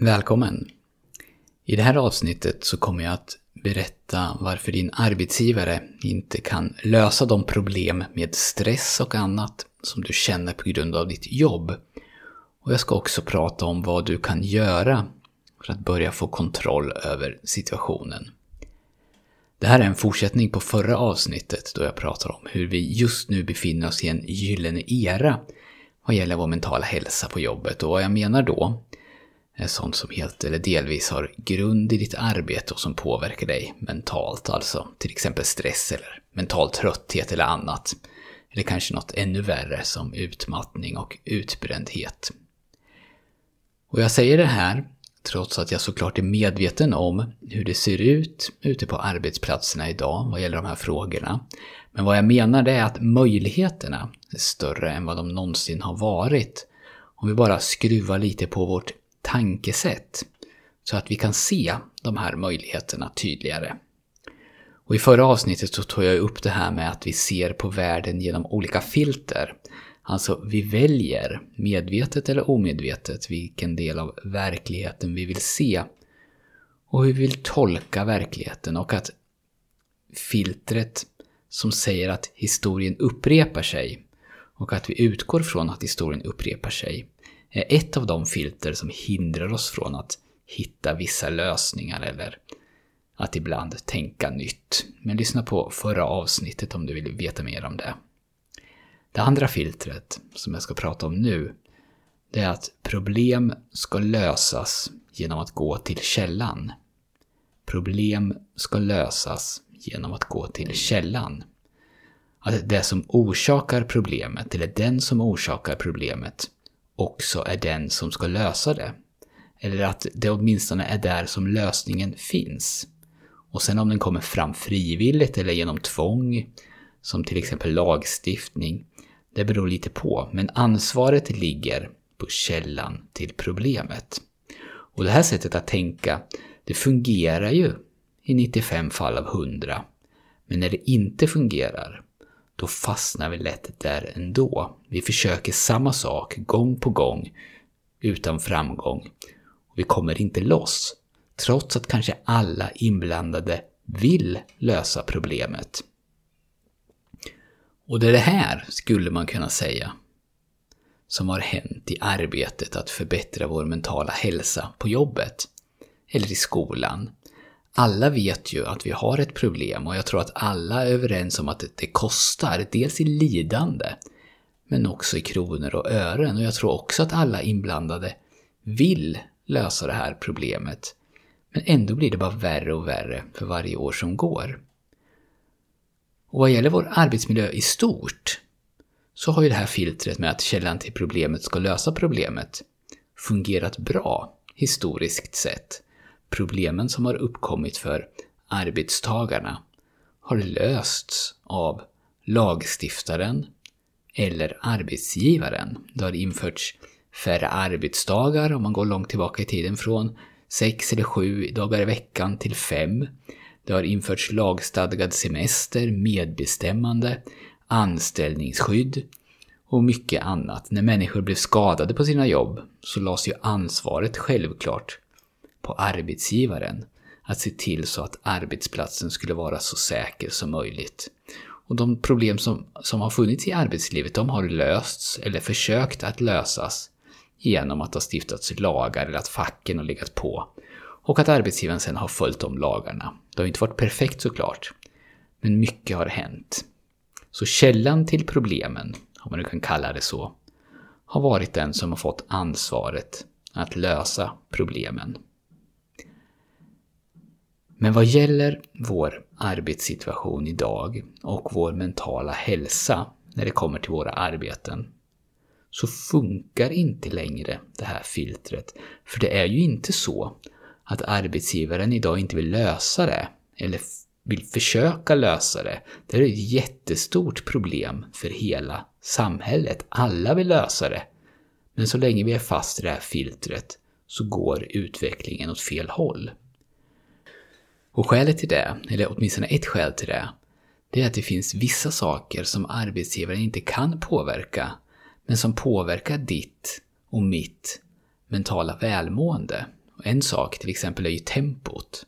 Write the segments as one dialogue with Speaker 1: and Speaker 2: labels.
Speaker 1: Välkommen! I det här avsnittet så kommer jag att berätta varför din arbetsgivare inte kan lösa de problem med stress och annat som du känner på grund av ditt jobb. Och jag ska också prata om vad du kan göra för att börja få kontroll över situationen. Det här är en fortsättning på förra avsnittet då jag pratar om hur vi just nu befinner oss i en gyllene era vad gäller vår mentala hälsa på jobbet. Och vad jag menar då sånt som helt eller delvis har grund i ditt arbete och som påverkar dig mentalt. Alltså till exempel stress eller mental trötthet eller annat. Eller kanske något ännu värre som utmattning och utbrändhet. Och jag säger det här trots att jag såklart är medveten om hur det ser ut ute på arbetsplatserna idag vad gäller de här frågorna. Men vad jag menar det är att möjligheterna är större än vad de någonsin har varit. Om vi bara skruvar lite på vårt tankesätt så att vi kan se de här möjligheterna tydligare. Och I förra avsnittet så tog jag upp det här med att vi ser på världen genom olika filter. Alltså, vi väljer, medvetet eller omedvetet, vilken del av verkligheten vi vill se och hur vi vill tolka verkligheten och att filtret som säger att historien upprepar sig och att vi utgår från att historien upprepar sig är ett av de filter som hindrar oss från att hitta vissa lösningar eller att ibland tänka nytt. Men lyssna på förra avsnittet om du vill veta mer om det. Det andra filtret som jag ska prata om nu, det är att problem ska lösas genom att gå till källan. Problem ska lösas genom att gå till källan. Att det som orsakar problemet, eller den som orsakar problemet, också är den som ska lösa det. Eller att det åtminstone är där som lösningen finns. Och sen om den kommer fram frivilligt eller genom tvång, som till exempel lagstiftning, det beror lite på. Men ansvaret ligger på källan till problemet. Och det här sättet att tänka, det fungerar ju i 95 fall av 100. Men när det inte fungerar, då fastnar vi lätt där ändå. Vi försöker samma sak gång på gång utan framgång. Och vi kommer inte loss, trots att kanske alla inblandade vill lösa problemet. Och det är det här, skulle man kunna säga, som har hänt i arbetet att förbättra vår mentala hälsa på jobbet, eller i skolan, alla vet ju att vi har ett problem och jag tror att alla är överens om att det kostar, dels i lidande, men också i kronor och ören. Och jag tror också att alla inblandade vill lösa det här problemet. Men ändå blir det bara värre och värre för varje år som går. Och vad gäller vår arbetsmiljö i stort så har ju det här filtret med att källan till problemet ska lösa problemet fungerat bra historiskt sett problemen som har uppkommit för arbetstagarna har lösts av lagstiftaren eller arbetsgivaren. Det har införts färre arbetsdagar om man går långt tillbaka i tiden från sex eller sju dagar i veckan till fem. Det har införts lagstadgad semester, medbestämmande, anställningsskydd och mycket annat. När människor blev skadade på sina jobb så lades ju ansvaret självklart på arbetsgivaren att se till så att arbetsplatsen skulle vara så säker som möjligt. Och de problem som, som har funnits i arbetslivet, de har lösts eller försökt att lösas genom att det har stiftats lagar eller att facken har legat på. Och att arbetsgivaren sen har följt de lagarna. Det har inte varit perfekt såklart, men mycket har hänt. Så källan till problemen, om man nu kan kalla det så, har varit den som har fått ansvaret att lösa problemen. Men vad gäller vår arbetssituation idag och vår mentala hälsa när det kommer till våra arbeten så funkar inte längre det här filtret. För det är ju inte så att arbetsgivaren idag inte vill lösa det eller vill försöka lösa det. Det är ett jättestort problem för hela samhället. Alla vill lösa det. Men så länge vi är fast i det här filtret så går utvecklingen åt fel håll. Och skälet till det, eller åtminstone ett skäl till det, det är att det finns vissa saker som arbetsgivaren inte kan påverka, men som påverkar ditt och mitt mentala välmående. En sak till exempel är ju tempot.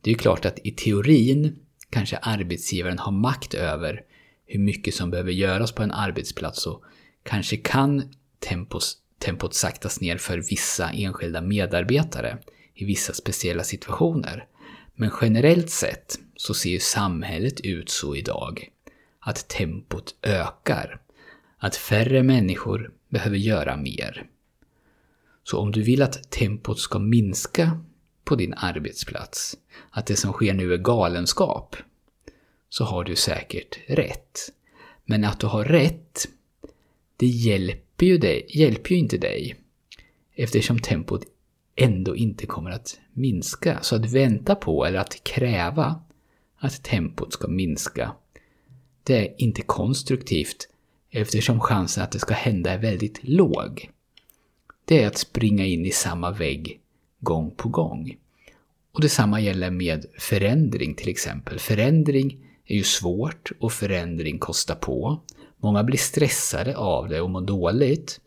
Speaker 1: Det är ju klart att i teorin kanske arbetsgivaren har makt över hur mycket som behöver göras på en arbetsplats och kanske kan tempos, tempot saktas ner för vissa enskilda medarbetare i vissa speciella situationer. Men generellt sett så ser ju samhället ut så idag att tempot ökar. Att färre människor behöver göra mer. Så om du vill att tempot ska minska på din arbetsplats, att det som sker nu är galenskap, så har du säkert rätt. Men att du har rätt, det hjälper ju, dig, hjälper ju inte dig eftersom tempot ändå inte kommer att minska. Så att vänta på eller att kräva att tempot ska minska, det är inte konstruktivt eftersom chansen att det ska hända är väldigt låg. Det är att springa in i samma vägg gång på gång. Och detsamma gäller med förändring till exempel. Förändring är ju svårt och förändring kostar på. Många blir stressade av det och mår dåligt.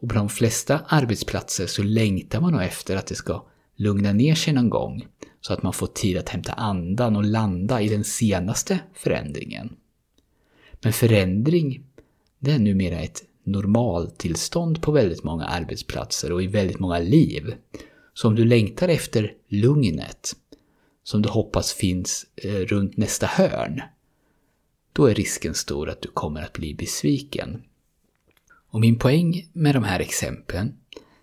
Speaker 1: Och på de flesta arbetsplatser så längtar man nog efter att det ska lugna ner sig någon gång. Så att man får tid att hämta andan och landa i den senaste förändringen. Men förändring, det är numera ett normaltillstånd på väldigt många arbetsplatser och i väldigt många liv. Så om du längtar efter lugnet, som du hoppas finns eh, runt nästa hörn, då är risken stor att du kommer att bli besviken. Och min poäng med de här exemplen,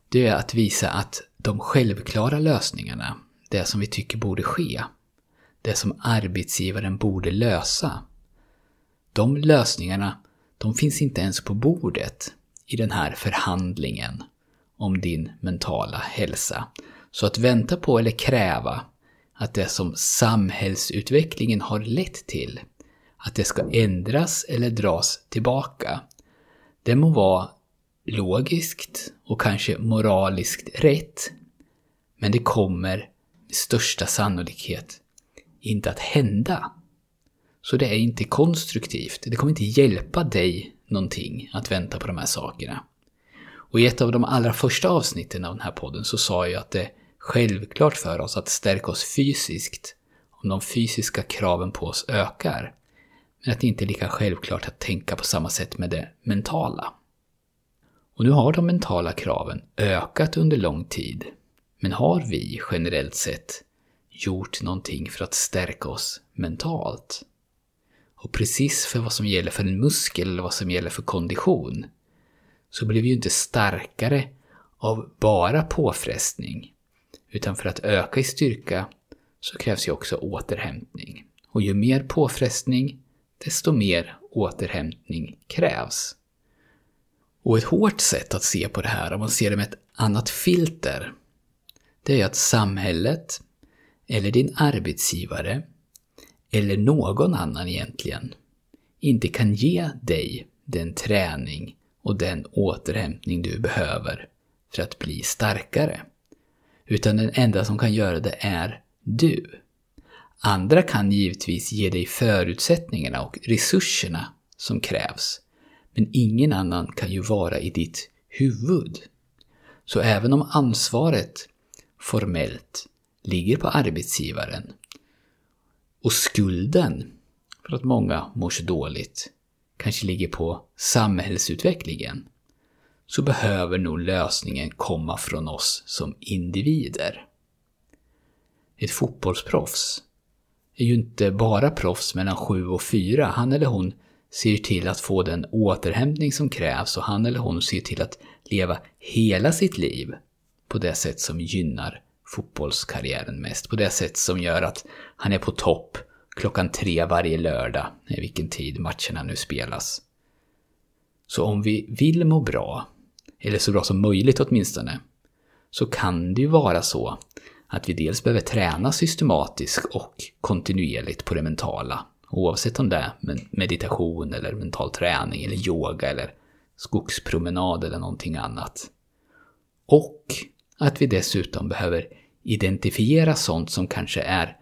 Speaker 1: det är att visa att de självklara lösningarna, det som vi tycker borde ske, det som arbetsgivaren borde lösa, de lösningarna, de finns inte ens på bordet i den här förhandlingen om din mentala hälsa. Så att vänta på eller kräva att det som samhällsutvecklingen har lett till, att det ska ändras eller dras tillbaka, det må vara logiskt och kanske moraliskt rätt, men det kommer med största sannolikhet inte att hända. Så det är inte konstruktivt. Det kommer inte hjälpa dig någonting att vänta på de här sakerna. Och i ett av de allra första avsnitten av den här podden så sa jag att det är självklart för oss att stärka oss fysiskt om de fysiska kraven på oss ökar. Men att det inte är lika självklart att tänka på samma sätt med det mentala. Och nu har de mentala kraven ökat under lång tid. Men har vi generellt sett gjort någonting för att stärka oss mentalt? Och precis för vad som gäller för en muskel eller vad som gäller för kondition så blir vi ju inte starkare av bara påfrestning. Utan för att öka i styrka så krävs ju också återhämtning. Och ju mer påfrestning, desto mer återhämtning krävs. Och ett hårt sätt att se på det här, om man ser det med ett annat filter, det är att samhället, eller din arbetsgivare, eller någon annan egentligen, inte kan ge dig den träning och den återhämtning du behöver för att bli starkare. Utan den enda som kan göra det är du. Andra kan givetvis ge dig förutsättningarna och resurserna som krävs. Men ingen annan kan ju vara i ditt huvud. Så även om ansvaret formellt ligger på arbetsgivaren och skulden för att många mår så dåligt kanske ligger på samhällsutvecklingen, så behöver nog lösningen komma från oss som individer. Ett fotbollsproffs är ju inte bara proffs mellan 7 och 4. Han eller hon ser till att få den återhämtning som krävs och han eller hon ser till att leva hela sitt liv på det sätt som gynnar fotbollskarriären mest. På det sätt som gör att han är på topp klockan tre varje lördag, i vilken tid matcherna nu spelas. Så om vi vill må bra, eller så bra som möjligt åtminstone, så kan det ju vara så att vi dels behöver träna systematiskt och kontinuerligt på det mentala. Oavsett om det är meditation eller mental träning eller yoga eller skogspromenad eller någonting annat. Och att vi dessutom behöver identifiera sånt som kanske är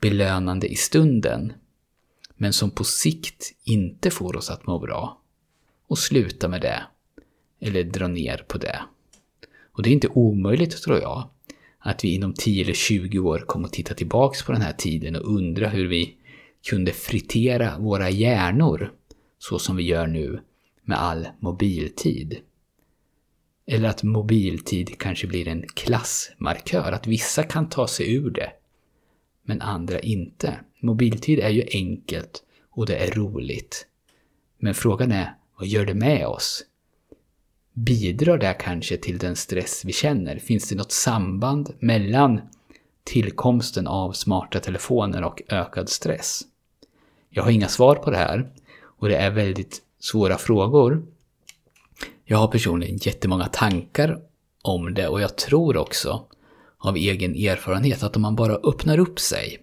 Speaker 1: belönande i stunden, men som på sikt inte får oss att må bra. Och sluta med det. Eller dra ner på det. Och det är inte omöjligt, tror jag, att vi inom 10 eller 20 år kommer att titta tillbaks på den här tiden och undra hur vi kunde fritera våra hjärnor så som vi gör nu med all mobiltid. Eller att mobiltid kanske blir en klassmarkör, att vissa kan ta sig ur det, men andra inte. Mobiltid är ju enkelt och det är roligt. Men frågan är, vad gör det med oss? Bidrar det kanske till den stress vi känner? Finns det något samband mellan tillkomsten av smarta telefoner och ökad stress? Jag har inga svar på det här och det är väldigt svåra frågor. Jag har personligen jättemånga tankar om det och jag tror också av egen erfarenhet att om man bara öppnar upp sig,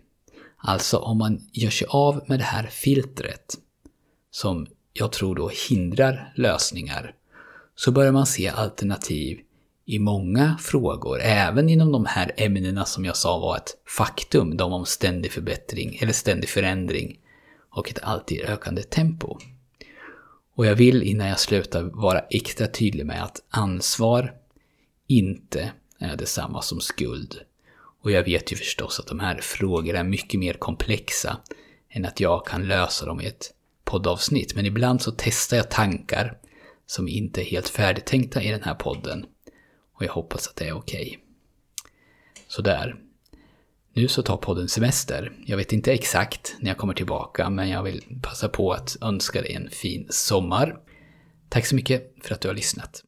Speaker 1: alltså om man gör sig av med det här filtret som jag tror då hindrar lösningar, så börjar man se alternativ i många frågor, även inom de här ämnena som jag sa var ett faktum, de om ständig förbättring eller ständig förändring och ett alltid ökande tempo. Och jag vill innan jag slutar vara extra tydlig med att ansvar inte är detsamma som skuld. Och jag vet ju förstås att de här frågorna är mycket mer komplexa än att jag kan lösa dem i ett poddavsnitt. Men ibland så testar jag tankar som inte är helt färdigtänkta i den här podden. Och jag hoppas att det är okej. Okay. Sådär. Nu så tar podden semester. Jag vet inte exakt när jag kommer tillbaka, men jag vill passa på att önska dig en fin sommar. Tack så mycket för att du har lyssnat.